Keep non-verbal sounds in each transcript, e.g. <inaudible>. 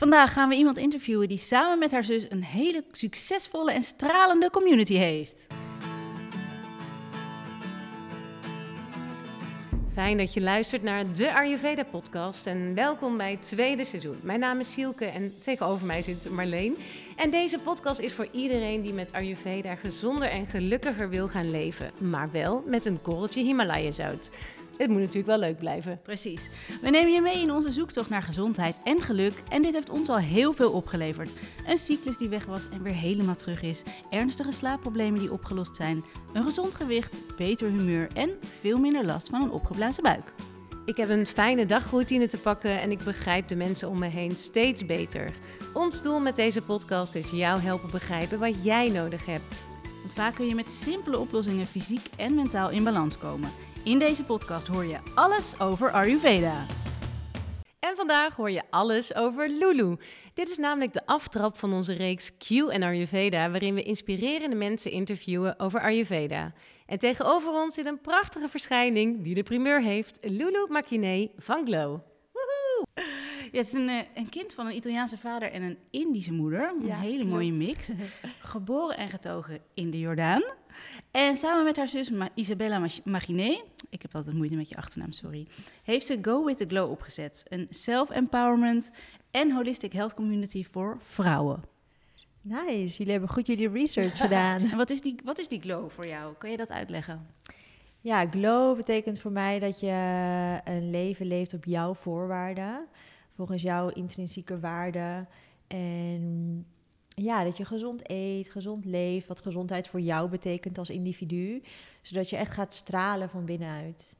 Vandaag gaan we iemand interviewen die samen met haar zus een hele succesvolle en stralende community heeft. Fijn dat je luistert naar de Ayurveda podcast en welkom bij het tweede seizoen. Mijn naam is Sielke en tegenover mij zit Marleen. En deze podcast is voor iedereen die met Ayurveda gezonder en gelukkiger wil gaan leven, maar wel met een korreltje Himalaya zout. Het moet natuurlijk wel leuk blijven. Precies. We nemen je mee in onze zoektocht naar gezondheid en geluk. En dit heeft ons al heel veel opgeleverd. Een cyclus die weg was en weer helemaal terug is. Ernstige slaapproblemen die opgelost zijn. Een gezond gewicht, beter humeur en veel minder last van een opgeblazen buik. Ik heb een fijne dagroutine te pakken en ik begrijp de mensen om me heen steeds beter. Ons doel met deze podcast is jou helpen begrijpen wat jij nodig hebt. Want vaak kun je met simpele oplossingen fysiek en mentaal in balans komen. In deze podcast hoor je alles over Ayurveda. En vandaag hoor je alles over Lulu. Dit is namelijk de aftrap van onze reeks Q en Ayurveda, waarin we inspirerende mensen interviewen over Ayurveda. En tegenover ons zit een prachtige verschijning die de primeur heeft, Lulu Makine van Glow. Ja, het is een, eh, een kind van een Italiaanse vader en een Indische moeder. Een Ja, hele klopt. mooie mix. <laughs> Geboren en getogen in de Jordaan. En samen met haar zus Isabella Maginé, ik heb altijd moeite met je achternaam, sorry, heeft ze Go With The Glow opgezet. Een self-empowerment en holistic health community voor vrouwen. Nice, jullie hebben goed jullie research <laughs> gedaan. En wat is die, wat is die glow voor jou? Kan je dat uitleggen? Ja, glow betekent voor mij dat je een leven leeft op jouw voorwaarden, volgens jouw intrinsieke waarden. En ja, dat je gezond eet, gezond leeft, wat gezondheid voor jou betekent als individu, zodat je echt gaat stralen van binnenuit.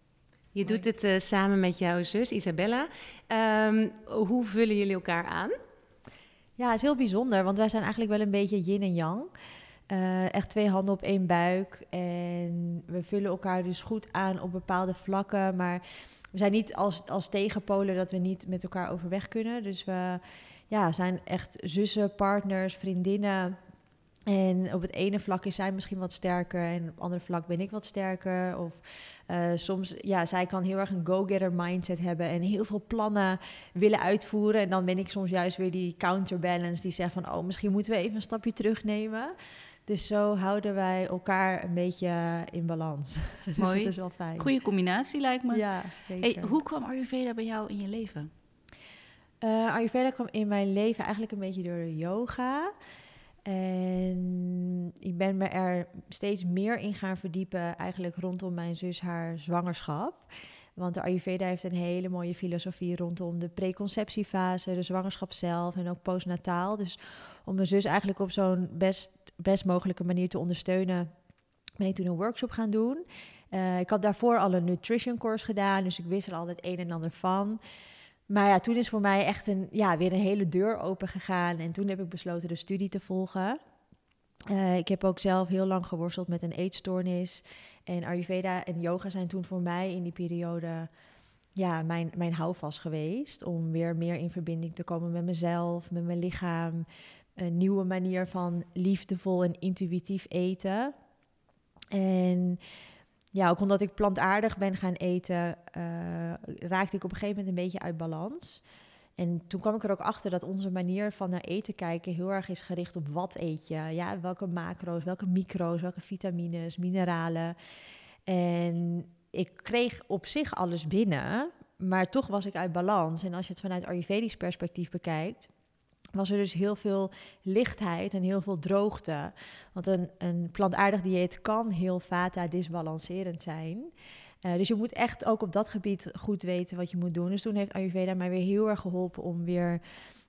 Je doet dit eh, samen met jouw zus Isabella. Ehm, hoe vullen jullie elkaar aan? Ja, het is heel bijzonder, want wij zijn eigenlijk wel een beetje yin en yang. Eh, echt twee handen op één buik. En we vullen elkaar dus goed aan op bepaalde vlakken. Maar we zijn niet als, als tegenpolen dat we niet met elkaar overweg kunnen. Dus we ja, zijn echt zussen, partners, vriendinnen. En op het ene vlak is zij misschien wat sterker en op het andere vlak ben ik wat sterker. Of eh, soms, ja, zij kan heel erg een go-getter mindset hebben en heel veel plannen willen uitvoeren. En dan ben ik soms juist weer die counterbalance die zegt van, oh, misschien moeten we even een stapje terugnemen. Dus zo houden wij elkaar een beetje in balans. <laughs> dus Mooi. dat is wel fijn. Goede combinatie lijkt me. Ja, zeker. Hey, hoe kwam Ayurveda bij jou in je leven? Eh, Ayurveda kwam in mijn leven eigenlijk een beetje door de yoga. En ik ben me er steeds meer in gaan verdiepen, eigenlijk rondom mijn zus haar zwangerschap. Want de Ayurveda heeft een hele mooie filosofie rondom de preconceptiefase, de zwangerschap zelf en ook postnataal. Dus om mijn zus eigenlijk op zo'n best, best mogelijke manier te ondersteunen, ben ik toen een workshop gaan doen. Eh, ik had daarvoor al een nutrition course gedaan, dus ik wist er al het een en ander van. Maar ja, toen is voor mij echt een, ja, weer een hele deur open gegaan. En toen heb ik besloten de studie te volgen. Eh, ik heb ook zelf heel lang geworsteld met een eetstoornis. En Ayurveda en yoga zijn toen voor mij in die periode ja, mijn, mijn houvast geweest. Om weer meer in verbinding te komen met mezelf, met mijn lichaam. Een nieuwe manier van liefdevol en intuïtief eten. En ja, ook omdat ik plantaardig ben gaan eten, eh, raakte ik op een gegeven moment een beetje uit balans. En toen kwam ik er ook achter dat onze manier van naar eten kijken heel erg is gericht op wat eet je. Ja, welke macro's, welke micro's, welke vitamines, mineralen. En ik kreeg op zich alles binnen, maar toch was ik uit balans. En als je het vanuit Ayurvedisch perspectief bekijkt, was er dus heel veel lichtheid en heel veel droogte. Want een, een plantaardig dieet kan heel vata disbalancerend zijn. Eh, dus je moet echt ook op dat gebied goed weten wat je moet doen. Dus toen heeft Ayurveda mij weer heel erg geholpen om weer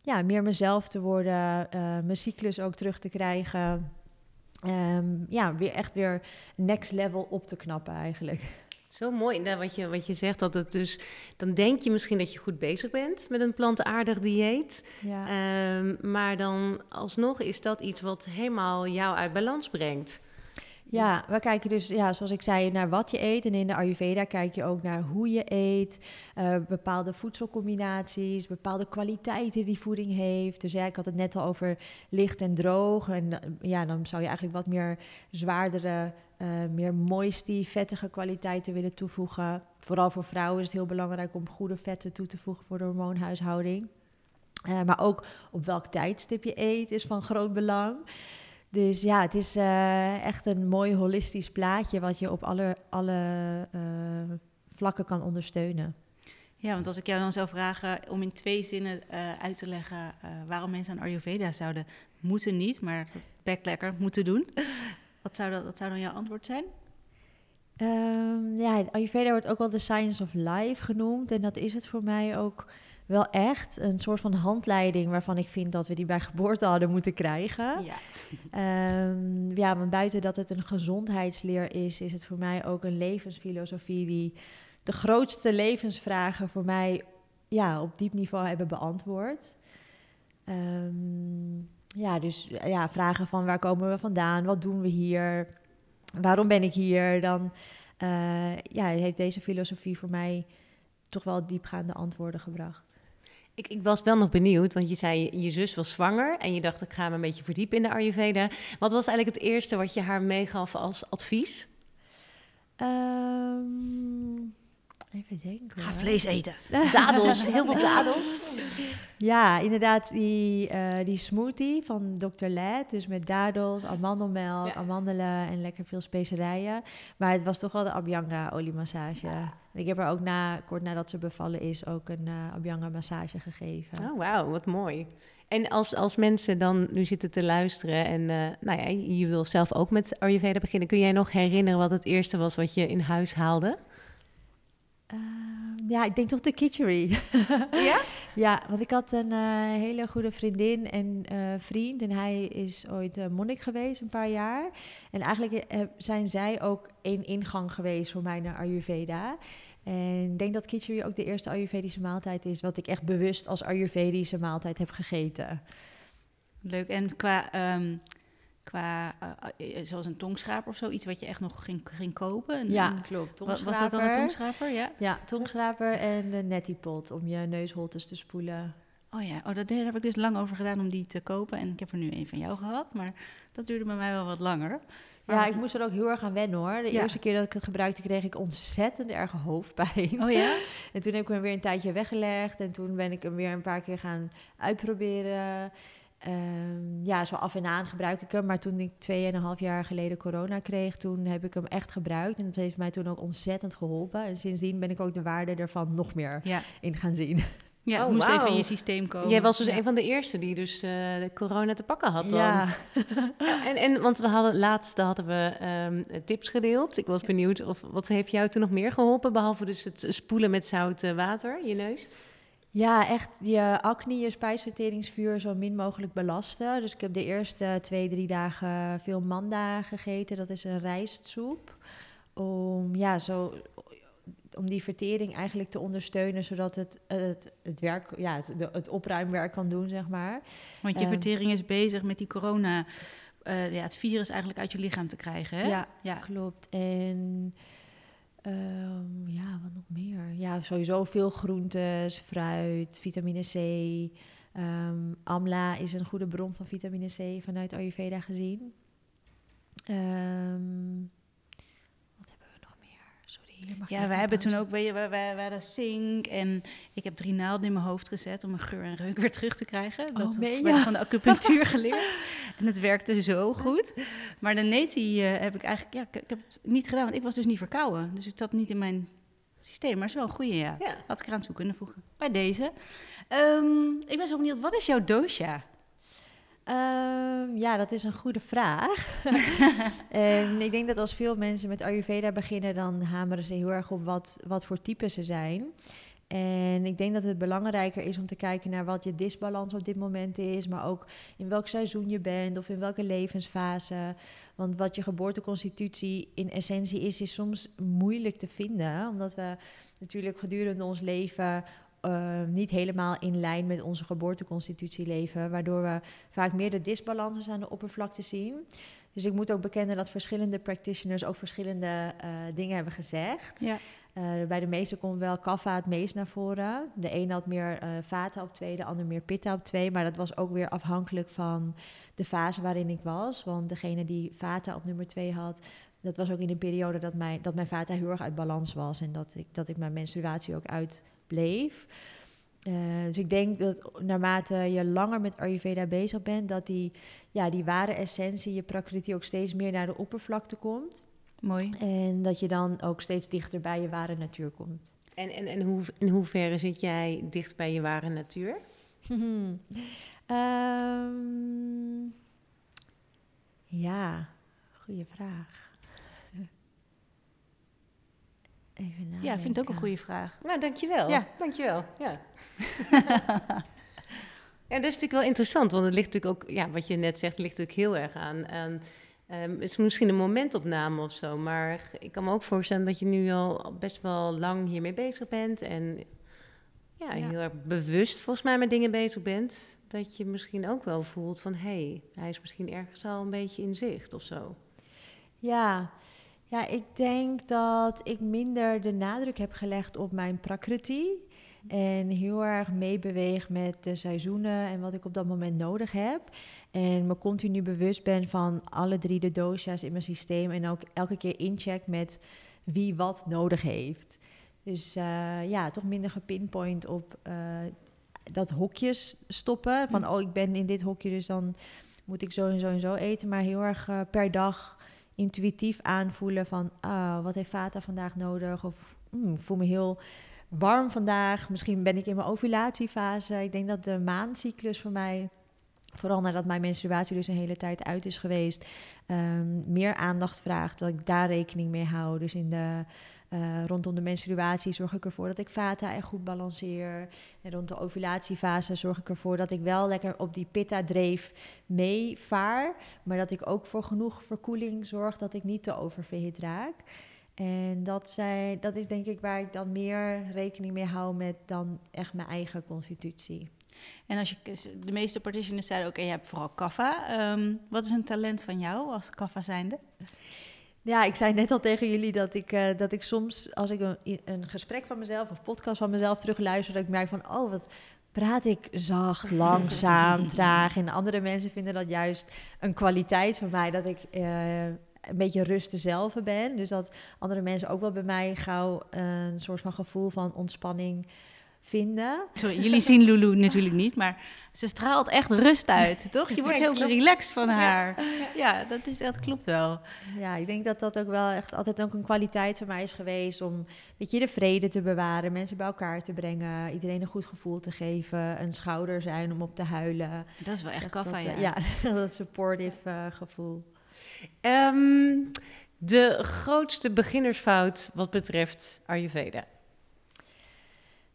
ja, meer mezelf te worden, eh, mijn cyclus ook terug te krijgen. Ehm, ja, weer echt weer next level op te knappen eigenlijk. Zo mooi, nou, wat, je, wat je zegt, dat het dus... Dan denk je misschien dat je goed bezig bent met een plantaardig dieet. Ja. Ehm, maar dan alsnog is dat iets wat helemaal jou uit balans brengt. Ja, we kijken dus, ja, zoals ik zei, naar wat je eet. En in de Ayurveda kijk je ook naar hoe je eet, eh, bepaalde voedselcombinaties, bepaalde kwaliteiten die voeding heeft. Dus ja, ik had het net al over licht en droog. En eh, ja, dan zou je eigenlijk wat meer zwaardere, eh, meer moisty, vettige kwaliteiten willen toevoegen. Vooral voor vrouwen is het heel belangrijk om goede vetten toe te voegen voor de hormoonhuishouding. Eh, maar ook op welk tijdstip je eet is van groot belang. Dus ja, het is eh, echt een mooi holistisch plaatje wat je op alle, alle vlakken kan ondersteunen. Ja, want als ik jou dan zou vragen om in twee zinnen uit te leggen waarom mensen aan Ayurveda zouden moeten niet, maar dat lekker moeten doen. Wat zou, dat, wat zou dan jouw antwoord zijn? Ehm, ja, Ayurveda wordt ook wel de science of life genoemd. En dat is het voor mij ook wel echt. Een soort van handleiding waarvan ik vind dat we die bij geboorte hadden moeten krijgen. Ja. Ehm, ja, want buiten dat het een gezondheidsleer is, is het voor mij ook een levensfilosofie die de grootste levensvragen voor mij ja, op diep niveau hebben beantwoord. Ehm, ja, dus ja, vragen van waar komen we vandaan, wat doen we hier, waarom ben ik hier, dan eh, ja, heeft deze filosofie voor mij toch wel diepgaande antwoorden gebracht. Ik, ik, was wel nog benieuwd, want je zei je zus was zwanger en je dacht ik ga me een beetje verdiepen in de Ayurveda. Wat was eigenlijk het eerste wat je haar meegaf als advies? Um, even denken. Ga vlees eten. <laughs> Dadels, heel veel dadels. Ja, inderdaad, die, uh, die smoothie van Dr. Led. Dus met dadels, amandelmelk, ja. amandelen en lekker veel specerijen. Maar het was toch wel de Abhyanga oliemassage. Ja. Ik heb haar ook na, kort nadat ze bevallen is, ook een uh, Abhyanga massage gegeven. Oh, wauw, wat mooi. En als, als mensen dan nu zitten te luisteren en uh, nou ja, je wil zelf ook met Ayurveda beginnen, kun jij nog herinneren wat het eerste was wat je in huis haalde? Uh, ja, ik denk toch de kitchery. <laughs> ja? ja, want ik had een uh, hele goede vriendin en uh, vriend. En hij is ooit monnik geweest, een paar jaar. En eigenlijk zijn zij ook één ingang geweest voor mij naar Ayurveda. En ik denk dat kitchery ook de eerste Ayurvedische maaltijd is... wat ik echt bewust als Ayurvedische maaltijd heb gegeten. Leuk. En qua... Um qua uh, zoals een tongschraper of zoiets wat je echt nog ging, ging kopen. Ja, en, klopt. Was dat dan een tongschraper? Ja, ja tongschraper en de nettipot om je neusholtes te spoelen. Oh ja, oh, daar heb ik dus lang over gedaan om die te kopen. En ik heb er nu een van jou gehad, maar dat duurde bij mij wel wat langer. Maar ja, ik moest er ook heel erg aan wennen hoor. De ja. eerste keer dat ik het gebruikte, kreeg ik ontzettend erg hoofdpijn. Oh ja? <laughs> en toen heb ik hem weer een tijdje weggelegd. En toen ben ik hem weer een paar keer gaan uitproberen. Um, ja, zo af en aan gebruik ik hem. Maar toen ik tweeënhalf jaar geleden corona kreeg, toen heb ik hem echt gebruikt. En dat heeft mij toen ook ontzettend geholpen. En sindsdien ben ik ook de waarde ervan nog meer ja. in gaan zien. Ja, oh, moest wow. even in je systeem komen. Jij was dus ja. een van de eerste die dus uh, de corona te pakken had dan. Ja. <laughs> ja. en, en, want we hadden, laatst hadden we um, tips gedeeld. Ik was benieuwd, of wat heeft jou toen nog meer geholpen? Behalve dus het spoelen met zout uh, water, je neus? Ja, echt je acne, je spijsverteringsvuur zo min mogelijk belasten. Dus ik heb de eerste twee, drie dagen veel manda gegeten. Dat is een rijstsoep. Om, ja, zo, om die vertering eigenlijk te ondersteunen, zodat het, het, het werk, ja, het, het opruimwerk kan doen, zeg maar. Want je um, vertering is bezig met die corona, uh, ja, het virus eigenlijk uit je lichaam te krijgen, hè? Ja, ja. klopt. En... Um, ja, wat nog meer? Ja, sowieso veel groentes, fruit, vitamine C. Um, amla is een goede bron van vitamine C vanuit Ayurveda gezien. Um, wat hebben we nog meer? Sorry, hier mag Ja, wij hebben toen ook, weet je, wij, wij, wij hadden zink en ik heb drie naalden in mijn hoofd gezet om mijn geur en reuk weer terug te krijgen. Dat oh, heb ik van de acupunctuur <laughs> geleerd. En het werkte zo goed. <laughs> Maar de neti uh, heb ik eigenlijk, ja, ik, ik, heb het niet gedaan, want ik was dus niet verkouden. Dus ik zat niet in mijn systeem, maar het is wel een goede, ja. ja. Had ik eraan toe kunnen voegen. Bij deze. Um, ik ben zo benieuwd, wat is jouw dosha? Um, ja, dat is een goede vraag. <laughs> en ik denk dat als veel mensen met Ayurveda beginnen, dan hameren ze heel erg op wat, wat voor type ze zijn. En ik denk dat het belangrijker is om te kijken naar wat je disbalans op dit moment is, maar ook in welk seizoen je bent of in welke levensfase. Want wat je geboorteconstitutie in essentie is, is soms moeilijk te vinden, omdat we natuurlijk gedurende ons leven uh, niet helemaal in lijn met onze geboorteconstitutie leven, waardoor we vaak meer de disbalansen aan de oppervlakte zien. Dus ik moet ook bekennen dat verschillende practitioners ook verschillende uh, dingen hebben gezegd. Ja. Uh, bij de meeste komt wel kaffa het meest naar voren. De een had meer uh, vata op twee, de ander meer pitta op twee. Maar dat was ook weer afhankelijk van de fase waarin ik was. Want degene die vata op nummer twee had, dat was ook in een periode dat mijn, dat mijn vata heel erg uit balans was. En dat ik, dat ik mijn menstruatie ook uitbleef. Eh, dus ik denk dat naarmate je langer met Ayurveda bezig bent, dat die, ja, die ware essentie, je prakriti, ook steeds meer naar de oppervlakte komt. Mooi. En dat je dan ook steeds dichter bij je ware natuur komt. En, en, en hoe, in hoeverre zit jij dicht bij je ware natuur? <laughs> Ehm, ja, goede vraag. Even nadenken. Ja, ik vind het ook een goede vraag. Nou, dankjewel. Ja. Dankjewel. Ja. <laughs> ja, dat is natuurlijk wel interessant, want het ligt natuurlijk ook, ja, wat je net zegt, ligt natuurlijk heel erg aan. aan ehm, het is misschien een momentopname of zo, maar ik kan me ook voorstellen dat je nu al best wel lang hiermee bezig bent en ja, Ja. heel erg bewust volgens mij met dingen bezig bent. Dat je misschien ook wel voelt van, hé, hey, hij is misschien ergens al een beetje in zicht of zo. Ja. Ja, ik denk dat ik minder de nadruk heb gelegd op mijn prakriti. En heel erg meebeweeg met de seizoenen en wat ik op dat moment nodig heb. En me continu bewust ben van alle drie de dosha's in mijn systeem. En ook elke keer incheck met wie wat nodig heeft. Dus eh, ja, toch minder gepinpoint op eh, dat hokjes stoppen. Van oh, ik ben in dit hokje, dus dan moet ik zo en zo en zo eten. Maar heel erg eh, per dag intuïtief aanvoelen van ah, wat heeft Vata vandaag nodig? Of mm, ik voel me heel warm vandaag. Misschien ben ik in mijn ovulatiefase. Ik denk dat de maandcyclus voor mij, vooral nadat mijn menstruatie dus een hele tijd uit is geweest, ehm, meer aandacht vraagt. Dat ik daar rekening mee hou. Dus in de, eh, rondom de menstruatie zorg ik ervoor dat ik vata echt goed balanceer. En rond de ovulatiefase zorg ik ervoor dat ik wel lekker op die pitta-dreef meevaar. Maar dat ik ook voor genoeg verkoeling zorg dat ik niet te oververhit raak. En dat, zij, dat is denk ik waar ik dan meer rekening mee hou met dan echt mijn eigen constitutie. En als je, de meeste practitioners zeiden ook, je hebt vooral kaffa. Ehm, wat is een talent van jou als kaffa zijnde? Ja, ik zei net al tegen jullie dat ik, eh, dat ik soms, als ik een, een gesprek van mezelf of podcast van mezelf terugluister, dat ik merk van, oh, wat praat ik zacht, <laughs> langzaam, traag. En andere mensen vinden dat juist een kwaliteit van mij, dat ik eh, een beetje rust zelf ben. Dus dat andere mensen ook wel bij mij gauw een soort van gevoel van ontspanning vinden. Sorry, jullie zien Lulu natuurlijk niet, maar ze straalt echt rust uit, <laughs> toch? Je wordt Ja, heel klopt. relaxed van haar. <laughs> Ja, dat, is, dat klopt wel. Ja, ik denk dat dat ook wel echt altijd ook een kwaliteit van mij is geweest om weet je, de vrede te bewaren, mensen bij elkaar te brengen, iedereen een goed gevoel te geven, een schouder zijn om op te huilen. Dat is wel echt kaffa, dat, ja. eh, ja. <laughs> dat supportive eh, gevoel. Ehm, de grootste beginnersfout wat betreft Ayurveda.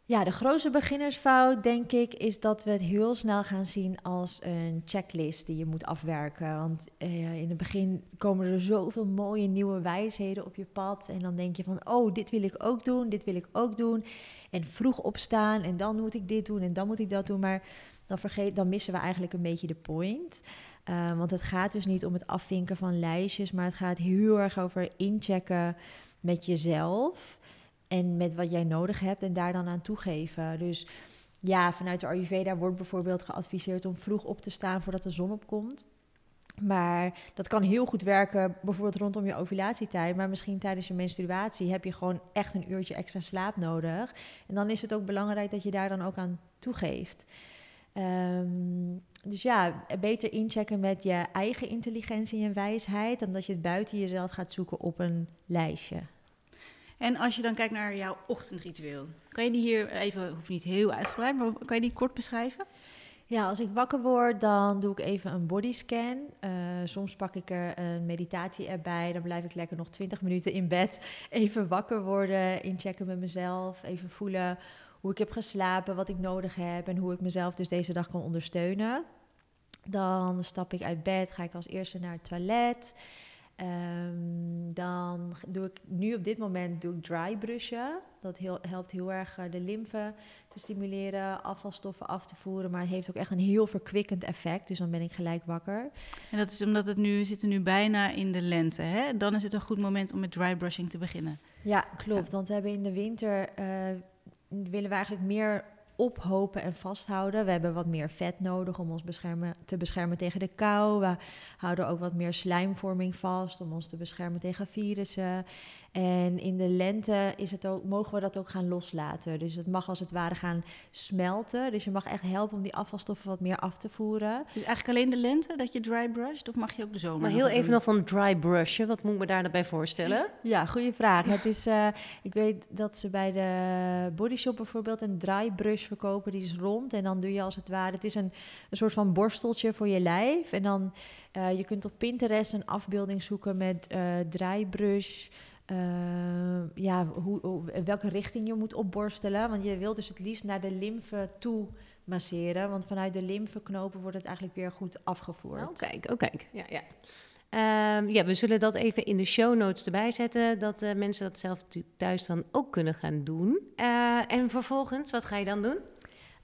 Ja, de grootste beginnersfout, denk ik, is dat we het heel snel gaan zien als een checklist die je moet afwerken. Want eh, in het begin komen er zoveel mooie nieuwe wijsheden op je pad. En dan denk je van, oh, dit wil ik ook doen, dit wil ik ook doen. En vroeg opstaan en dan moet ik dit doen en dan moet ik dat doen. Maar dan, vergeet, dan missen we eigenlijk een beetje de point. Eh, want het gaat dus niet om het afvinken van lijstjes, maar het gaat heel erg over inchecken met jezelf en met wat jij nodig hebt en daar dan aan toegeven. Dus ja, vanuit de Ayurveda wordt bijvoorbeeld geadviseerd om vroeg op te staan voordat de zon opkomt. Maar dat kan heel goed werken, bijvoorbeeld rondom je ovulatietijd. Maar misschien tijdens je menstruatie heb je gewoon echt een uurtje extra slaap nodig. En dan is het ook belangrijk dat je daar dan ook aan toegeeft. Ehm, dus ja, beter inchecken met je eigen intelligentie en wijsheid... dan dat je het buiten jezelf gaat zoeken op een lijstje. En als je dan kijkt naar jouw ochtendritueel, kan je die hier even, hoeft niet heel uitgebreid, maar kan je die kort beschrijven? Ja, als ik wakker word, dan doe ik even een bodyscan. Uh, soms pak ik er een meditatie-app bij. Dan blijf ik lekker nog 20 minuten in bed. Even wakker worden, inchecken met mezelf. Even voelen hoe ik heb geslapen, wat ik nodig heb en hoe ik mezelf dus deze dag kan ondersteunen. Dan stap ik uit bed, ga ik als eerste naar het toilet. Um, dan doe ik nu op dit moment doe ik dry brushen. Dat heel, helpt heel erg uh, de lymfe te stimuleren, afvalstoffen af te voeren. Maar het heeft ook echt een heel verkwikkend effect. Dus dan ben ik gelijk wakker. En dat is omdat het nu, we zitten nu bijna in de lente. Hè? Dan is het een goed moment om met dry brushing te beginnen. Ja, klopt. Want we hebben in de winter uh, willen we eigenlijk meer ophopen en vasthouden. We hebben wat meer vet nodig om ons beschermen, te beschermen tegen de kou. We houden ook wat meer slijmvorming vast om ons te beschermen tegen virussen. En in de lente is het ook, mogen we dat ook gaan loslaten. Dus het mag als het ware gaan smelten. Dus je mag echt helpen om die afvalstoffen wat meer af te voeren. Dus eigenlijk alleen de lente dat je dry brushed? Of mag je ook de zomer Maar heel even doen? nog van dry brushen. Wat moet ik me daar dan bij voorstellen? Ja, goede vraag. Het is, eh, ik weet dat ze bij de Body Shop bijvoorbeeld een dry brush verkopen. Die is rond en dan doe je als het ware... Het is een, een soort van borsteltje voor je lijf. En dan, eh, je kunt op Pinterest een afbeelding zoeken met eh dry brush... eh, ja, hoe, hoe- welke richting je moet opborstelen. Want je wil dus het liefst naar de lymfe toe masseren. Want vanuit de lymfeknopen wordt het eigenlijk weer goed afgevoerd. Oh, kijk, oh, kijk. Ja, ja. Ehm, ja, we zullen dat even in de show notes erbij zetten. Dat eh, mensen dat zelf thuis dan ook kunnen gaan doen. Eh, en vervolgens, wat ga je dan doen?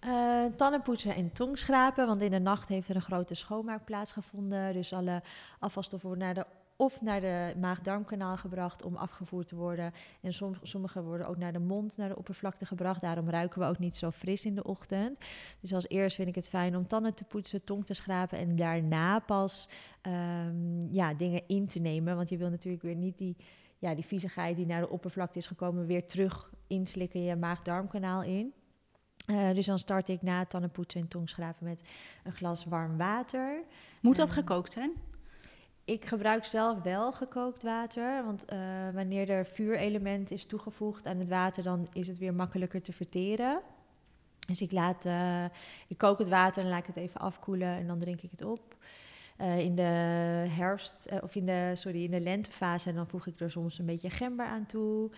Eh, tanden poetsen en tongschrapen, want in de nacht heeft er een grote schoonmaak plaatsgevonden. Dus alle afvalstoffen worden naar de, of naar de maag-darmkanaal gebracht om afgevoerd te worden. En som, sommige worden ook naar de mond, naar de oppervlakte gebracht. Daarom ruiken we ook niet zo fris in de ochtend. Dus als eerst vind ik het fijn om tanden te poetsen, tong te schrapen en daarna pas ehm, ja, dingen in te nemen. Want je wil natuurlijk weer niet die, ja, die viezigheid die naar de oppervlakte is gekomen weer terug inslikken je maag-darmkanaal in. Eh, dus dan start ik na tandenpoetsen en tongschrapen met een glas warm water. Moet dat Eh, gekookt zijn? Ik gebruik zelf wel gekookt water, want eh, wanneer er vuurelement is toegevoegd aan het water, dan is het weer makkelijker te verteren. Dus ik, laat, eh, ik kook het water en laat ik het even afkoelen en dan drink ik het op. Eh, in de herfst, of in de, sorry, in de lentefase, dan voeg ik er soms een beetje gember aan toe.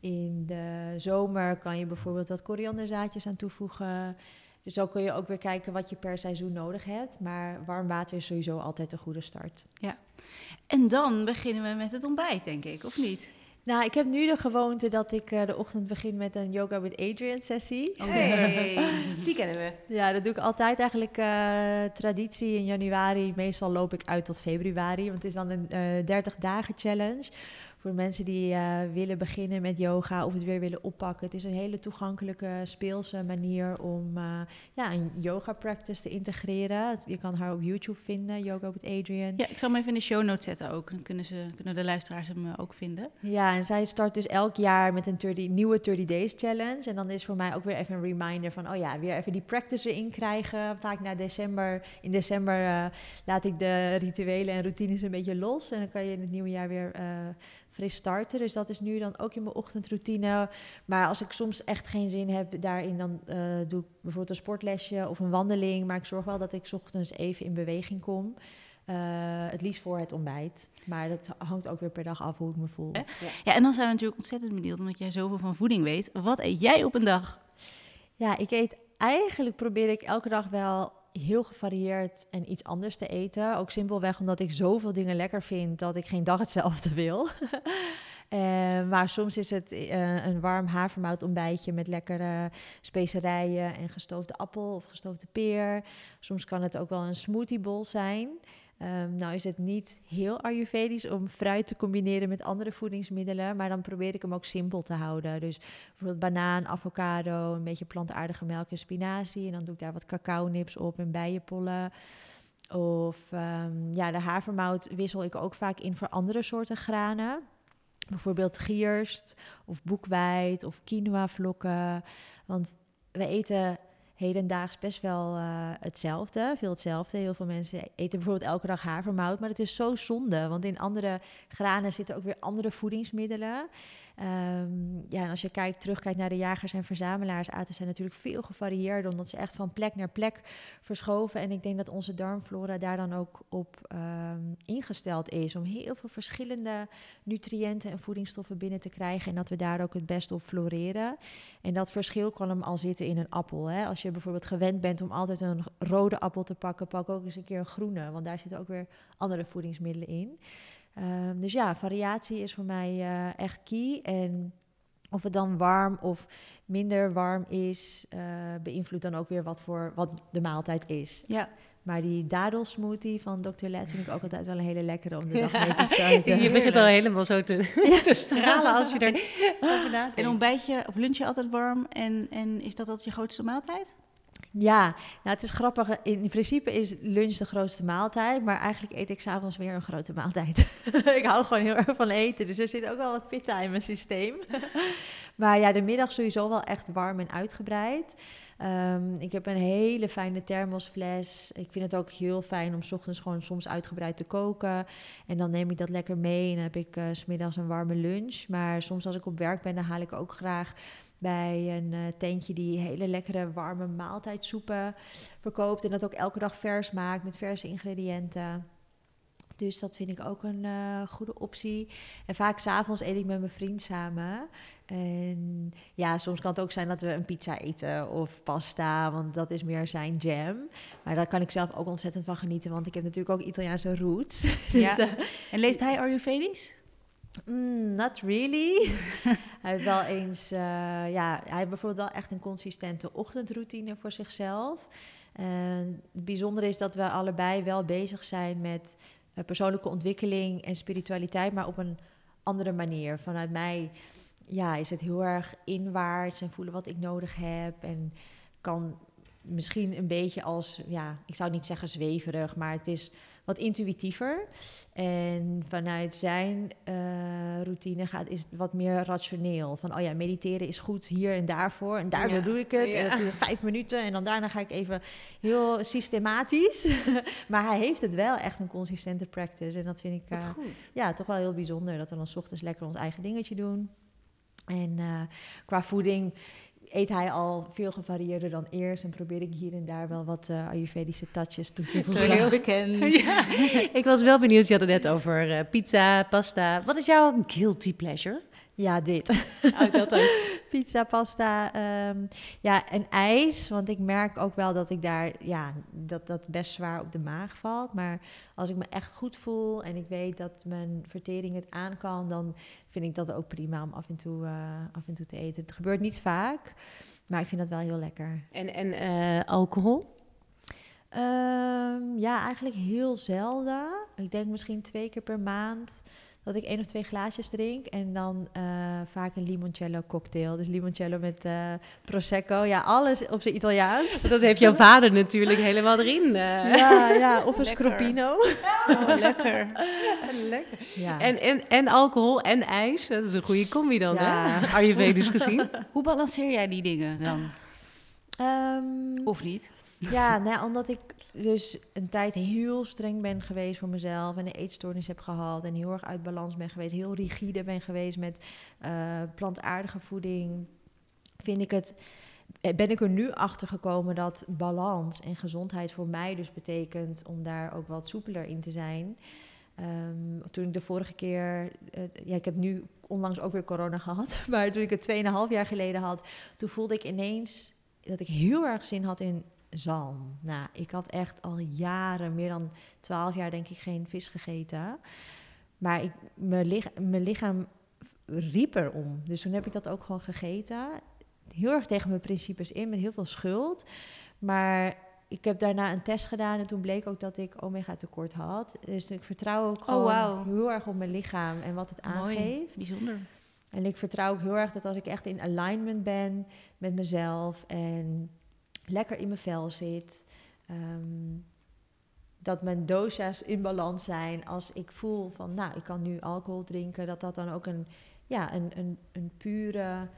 In de zomer kan je bijvoorbeeld wat korianderzaadjes aan toevoegen. Dus zo kun je ook weer kijken wat je per seizoen nodig hebt. Maar warm water is sowieso altijd een goede start. En dan beginnen we met het ontbijt, denk ik, of niet? Nou, ik heb nu de gewoonte dat ik eh, de ochtend begin met een Yoga with Adrian sessie. <laughs> Hey, die kennen we. Ja, dat doe ik altijd eigenlijk eh, traditie in januari. Meestal loop ik uit tot februari, want het is dan een eh 30 dagen challenge. Voor mensen die eh, willen beginnen met yoga of het weer willen oppakken. Het is een hele toegankelijke, speelse manier om eh, ja, een yoga practice te integreren. Je kan haar op YouTube vinden, Yoga with Adrian. Ja, ik zal hem even in de show notes zetten ook. Dan kunnen, ze, kunnen de luisteraars hem eh, ook vinden. Ja, en zij start dus elk jaar met een 30, nieuwe 30 Days Challenge. En dan is voor mij ook weer even een reminder van, oh ja, weer even die practice erin krijgen. Vaak na december, in december laat ik de rituelen en routines een beetje los. En dan kan je in het nieuwe jaar weer fris starten. Dus dat is nu dan ook in mijn ochtendroutine. Maar als ik soms echt geen zin heb daarin, dan eh, doe ik bijvoorbeeld een sportlesje of een wandeling. Maar ik zorg wel dat ik 's ochtends even in beweging kom. Eh, het liefst voor het ontbijt. Maar dat hangt ook weer per dag af hoe ik me voel. Eh? Ja, en dan zijn we natuurlijk ontzettend benieuwd, omdat jij zoveel van voeding weet. Wat eet jij op een dag? Ja, ik eet eigenlijk probeer ik elke dag wel heel gevarieerd en iets anders te eten. Ook simpelweg omdat ik zoveel dingen lekker vind dat ik geen dag hetzelfde <laughs> wil. Eh, maar soms is het eh, een warm havermout ontbijtje met lekkere specerijen en gestoofde appel of gestoofde peer. Soms kan het ook wel een smoothiebol zijn. Ehm, nou is het niet heel ayurvedisch om fruit te combineren met andere voedingsmiddelen, maar dan probeer ik hem ook simpel te houden. Dus bijvoorbeeld banaan, avocado, een beetje plantaardige melk en spinazie. En dan doe ik daar wat cacao-nips op en bijenpollen. Of ehm, ja, de havermout wissel ik ook vaak in voor andere soorten granen. Bijvoorbeeld gierst of boekweit of quinoa-vlokken. Want we eten hedendaags best wel eh, hetzelfde, veel hetzelfde. Heel veel mensen eten bijvoorbeeld elke dag havermout, maar het is zo zonde, want in andere granen zitten ook weer andere voedingsmiddelen. Ehm, ja, en als je kijkt, terugkijkt naar de jagers en verzamelaars, aten zijn natuurlijk veel gevarieerder, omdat ze echt van plek naar plek verschoven. En ik denk dat onze darmflora daar dan ook op ehm, ingesteld is, om heel veel verschillende nutriënten en voedingsstoffen binnen te krijgen en dat we daar ook het best op floreren. En dat verschil kan hem al zitten in een appel. Hè? Als je bijvoorbeeld gewend bent om altijd een rode appel te pakken, pak ook eens een keer een groene, want daar zitten ook weer andere voedingsmiddelen in. Ehm, dus ja, variatie is voor mij eh, echt key. En of het dan warm of minder warm is, eh, beïnvloedt dan ook weer wat, voor, wat de maaltijd is. Ja, Maar die dadelsmoothie van Dr. Let vind ik ook altijd wel een hele lekkere om de dag mee te <laughs> starten. Je begint al helemaal zo te, <laughs> te stralen als je er <laughs> over nadenkt. en ontbijtje of lunchje altijd warm. En, en is dat altijd je grootste maaltijd? Ja, nou, het is grappig. In principe is lunch de grootste maaltijd, maar eigenlijk eet ik s'avonds weer een grote maaltijd. <laughs> ik hou gewoon heel erg van eten, dus er zit ook wel wat pitta in mijn systeem. <laughs> maar ja, de middag sowieso wel echt warm en uitgebreid. Um, ik heb een hele fijne thermosfles. Ik vind het ook heel fijn om ochtends gewoon soms uitgebreid te koken. En dan neem ik dat lekker mee en dan heb ik uh, s smiddags een warme lunch. Maar soms als ik op werk ben, dan haal ik ook graag bij een uh, tentje die hele lekkere warme maaltijdsoepen verkoopt. En dat ook elke dag vers maakt met verse ingrediënten. Dus dat vind ik ook een uh, goede optie. En vaak s'avonds eet ik met mijn vriend samen. En ja, soms kan het ook zijn dat we een pizza eten of pasta, want dat is meer zijn jam. Maar daar kan ik zelf ook ontzettend van genieten, want ik heb natuurlijk ook Italiaanse roots. <laughs> dus, ja. Uh, en leeft hij Ayurvedisch? Mm, not really. <laughs> hij heeft wel eens, uh, ja, hij heeft bijvoorbeeld wel echt een consistente ochtendroutine voor zichzelf. Uh, het bijzondere is dat we allebei wel bezig zijn met uh, persoonlijke ontwikkeling en spiritualiteit, maar op een andere manier. Vanuit mij ja, is het heel erg inwaarts en voelen wat ik nodig heb. En kan misschien een beetje als, ja, ik zou niet zeggen zweverig, maar het is wat intuïtiever. En vanuit zijn uh, routine gaat, is het wat meer rationeel. Van, oh ja, mediteren is goed hier en daarvoor. En daardoor ja. doe ik het. Ja. En is vijf minuten. En dan daarna ga ik even heel systematisch. <laughs> maar hij heeft het wel echt een consistente practice. En dat vind ik uh, ja, toch wel heel bijzonder. Dat we dan s ochtends lekker ons eigen dingetje doen. En uh, qua voeding eet hij al veel gevarieerder dan eerst. En probeer ik hier en daar wel wat uh, Ayurvedische touches toe te voegen. Zo heel bekend. <laughs> ja. ik was wel benieuwd, je had het net over uh, pizza, pasta. Wat is jouw guilty pleasure? Ja, dit. <laughs> Oh, dat ook. <laughs> Pizza, pasta, um, ja, en ijs. Want ik merk ook wel dat ik daar, ja, dat dat best zwaar op de maag valt. Maar als ik me echt goed voel en ik weet dat mijn vertering het aan kan, dan vind ik dat ook prima om af en toe, uh, af en toe te eten. Het gebeurt niet vaak, maar ik vind dat wel heel lekker. En, en uh, alcohol? Um, ja, eigenlijk heel zelden. Ik denk misschien twee keer per maand dat ik één of twee glaasjes drink. En dan uh, vaak een limoncello cocktail. Dus limoncello met uh, prosecco. Ja, alles op zijn Italiaans. <laughs> Dat heeft jouw vader natuurlijk helemaal erin. Uh. Ja, ja, <laughs> of een scropino. Oh, lekker. <laughs> lekker. Ja. En, en, en alcohol en ijs. Dat is een goede combi dan, ja. hè? Ayurvedisch gezien. Hoe balanceer jij die dingen dan? Um, of niet? Ja, <laughs> nou, omdat ik dus een tijd heel streng ben geweest voor mezelf en een eetstoornis heb gehad en heel erg uit balans ben geweest, heel rigide ben geweest met uh, plantaardige voeding, vind ik het, ben ik er nu achter gekomen dat balans en gezondheid voor mij dus betekent om daar ook wat soepeler in te zijn. Um, toen ik de vorige keer, uh, ja, ik heb nu onlangs ook weer corona gehad, <laughs> maar toen ik het 2,5 jaar geleden had, toen voelde ik ineens dat ik heel erg zin had in zalm. Nou, ik had echt al jaren, meer dan twaalf jaar denk ik, geen vis gegeten. Maar ik, mijn, lichaam, mijn lichaam riep erom. Dus toen heb ik dat ook gewoon gegeten. Heel erg tegen mijn principes in, met heel veel schuld. Maar ik heb daarna een test gedaan en toen bleek ook dat ik omega tekort had. Dus ik vertrouw ook gewoon oh, wow. heel erg op mijn lichaam en wat het Mooi, aangeeft. Bijzonder. En ik vertrouw ook heel erg dat als ik echt in alignment ben met mezelf en lekker in mijn vel zit. Um, dat mijn dosa's in balans zijn. Als ik voel van, nou, ik kan nu alcohol drinken, dat dat dan ook een, ja, een, een, een pure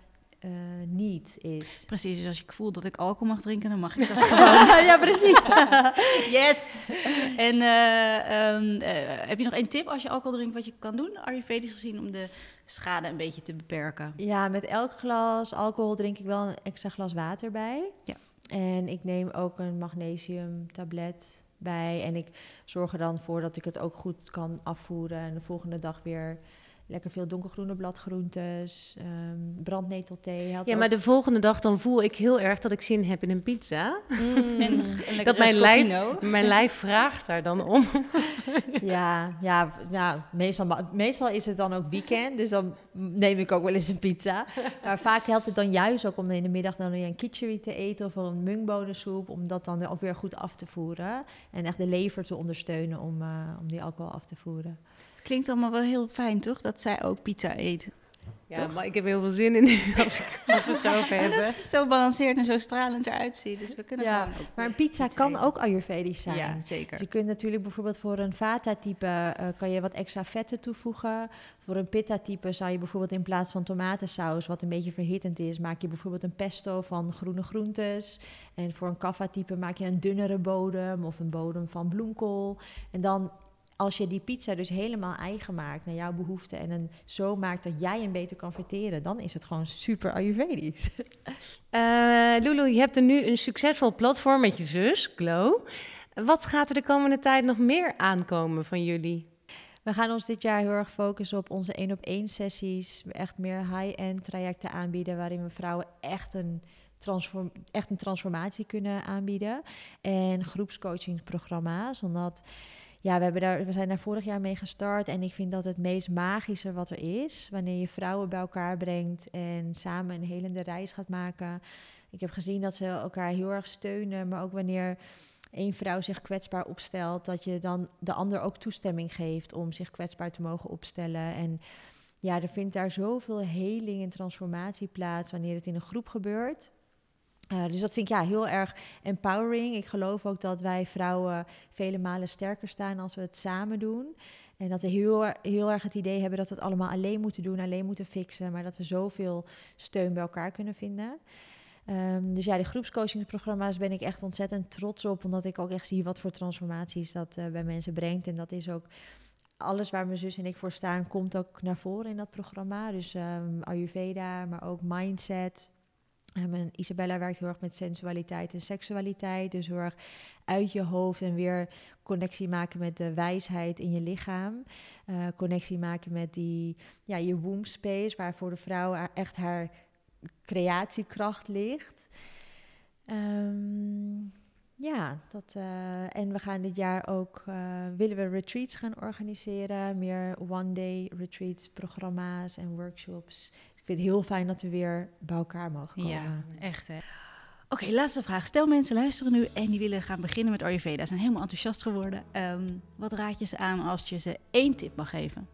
uh, niet is. Precies, dus als ik voel dat ik alcohol mag drinken, dan mag ik dat <laughs> gewoon. ja, precies. <laughs> yes! En uh, um, uh, heb je nog één tip als je alcohol drinkt wat je kan doen, Ayurvedisch gezien, om de schade een beetje te beperken? Ja, met elk glas alcohol drink ik wel een extra glas water bij. Ja. En ik neem ook een magnesiumtablet bij. En ik zorg er dan voor dat ik het ook goed kan afvoeren. En de volgende dag weer lekker veel donkergroene bladgroentes, um, brandnetelthee. Ja, maar ook. de volgende dag dan voel ik heel erg dat ik zin heb in een pizza. Mm. en, en dat mijn lijf, mijn lijf vraagt daar dan om. <laughs> ja, ja, ja meestal, meestal is het dan ook weekend, dus dan neem ik ook wel eens een pizza. Maar vaak helpt het dan juist ook om in de middag dan weer een kitchery te eten of een mungbonensoep, om dat dan ook weer goed af te voeren. En echt de lever te ondersteunen om, uh, om die alcohol af te voeren. Het klinkt allemaal wel heel fijn, toch? Dat zij ook pizza eet. Ja, Toch? maar ik heb heel veel zin in nu <laughs> als, ik, als we het over <laughs> En dat hebben. het zo balanceerd en zo stralend eruit ziet. Dus we kunnen Ja, Maar een pizza kan eten. ook Ayurvedisch zijn. Ja, zeker. Dus je kunt natuurlijk bijvoorbeeld voor een vata-type eh, kan je wat extra vetten toevoegen. Voor een pitta-type zou je bijvoorbeeld in plaats van tomatensaus, wat een beetje verhittend is, maak je bijvoorbeeld een pesto van groene groentes. En voor een kaffa-type maak je een dunnere bodem of een bodem van bloemkool. En dan als je die pizza dus helemaal eigen maakt naar jouw behoeften en een zo maakt dat jij hem beter kan verteren, dan is het gewoon super Ayurvedisch. <laughs> Eh Lulu, je hebt er nu een succesvol platform met je zus, Glow. Wat gaat er de komende tijd nog meer aankomen van jullie? We gaan ons dit jaar heel erg focussen op onze één op één sessies. Echt meer high-end trajecten aanbieden waarin we vrouwen echt een, transform echt een transformatie kunnen aanbieden. En groepscoachingsprogramma's. Omdat ja, we, hebben daar, we zijn daar vorig jaar mee gestart. En ik vind dat het meest magische wat er is. Wanneer je vrouwen bij elkaar brengt en samen een helende reis gaat maken. Ik heb gezien dat ze elkaar heel erg steunen. Maar ook wanneer één vrouw zich kwetsbaar opstelt, dat je dan de ander ook toestemming geeft om zich kwetsbaar te mogen opstellen. En ja, er vindt daar zoveel heling en transformatie plaats wanneer het in een groep gebeurt. Uh, dus dat vind ik ja, heel erg empowering. Ik geloof ook dat wij vrouwen vele malen sterker staan als we het samen doen. En dat we heel, heel erg het idee hebben dat we het allemaal alleen moeten doen, alleen moeten fixen. Maar dat we zoveel steun bij elkaar kunnen vinden. Um, dus ja, de groepscoachingsprogramma's ben ik echt ontzettend trots op. Omdat ik ook echt zie wat voor transformaties dat uh, bij mensen brengt. En dat is ook alles waar mijn zus en ik voor staan, komt ook naar voren in dat programma. Dus um, Ayurveda, maar ook mindset. En Isabella werkt heel erg met sensualiteit en seksualiteit. Dus heel erg uit je hoofd en weer connectie maken met de wijsheid in je lichaam. Uh, connectie maken met die, ja, je womb space, waar voor de vrouw echt haar creatiekracht ligt. Um, ja, dat, uh, en we gaan dit jaar ook, uh, willen we retreats gaan organiseren. Meer one-day retreats, programma's en workshops. Vind het heel fijn dat we weer bij elkaar mogen komen. Ja, echt hè. Oké, okay, laatste vraag. Stel mensen luisteren nu en die willen gaan beginnen met Ayurveda. Ze zijn helemaal enthousiast geworden. Um, wat raad je ze aan als je ze één tip mag geven?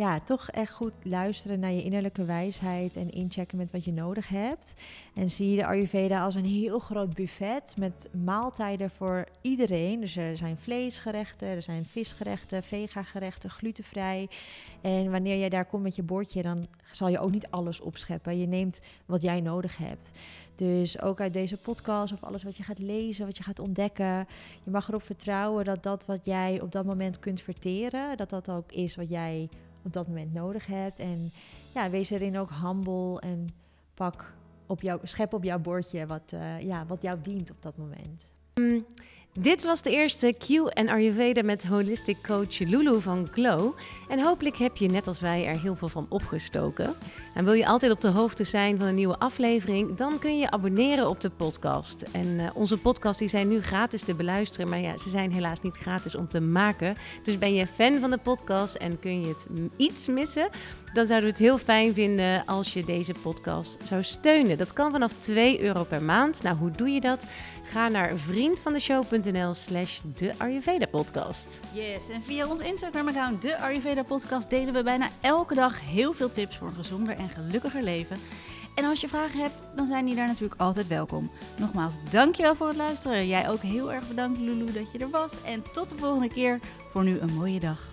Ja, toch echt goed luisteren naar je innerlijke wijsheid en inchecken met wat je nodig hebt. En zie de Ayurveda als een heel groot buffet met maaltijden voor iedereen. Dus er zijn vleesgerechten, er zijn visgerechten, vegagerechten, glutenvrij. En wanneer jij daar komt met je bordje, dan zal je ook niet alles opscheppen. Je neemt wat jij nodig hebt. Dus ook uit deze podcast of alles wat je gaat lezen, wat je gaat ontdekken. Je mag erop vertrouwen dat dat wat jij op dat moment kunt verteren, dat dat ook is wat jij op dat moment nodig hebt. En ja, wees erin ook humble en pak op jouw, schep op jouw bordje wat, uh, ja, wat jou dient op dat moment. Um, dit was de eerste Q en Ayurveda met holistic coach Lulu van Glow. En hopelijk heb je net als wij er heel veel van opgestoken. En wil je altijd op de hoogte zijn van een nieuwe aflevering, dan kun je abonneren op de podcast. En uh, onze podcasts die zijn nu gratis te beluisteren, maar ja, ze zijn helaas niet gratis om te maken. Dus ben je fan van de podcast en kun je het iets missen, dan zouden we het heel fijn vinden als je deze podcast zou steunen. Dat kan vanaf 2 euro per maand. Nou, hoe doe je dat? Ga naar vriendvandeshow.nl slash de Ayurveda podcast. Yes, en via ons Instagram-account, de Ayurveda podcast, delen we bijna elke dag heel veel tips voor een gezonder en gelukkiger leven. En als je vragen hebt, dan zijn die daar natuurlijk altijd welkom. Nogmaals, dankjewel voor het luisteren. Jij ook heel erg bedankt, Lulu, dat je er was. En tot de volgende keer. Voor nu een mooie dag.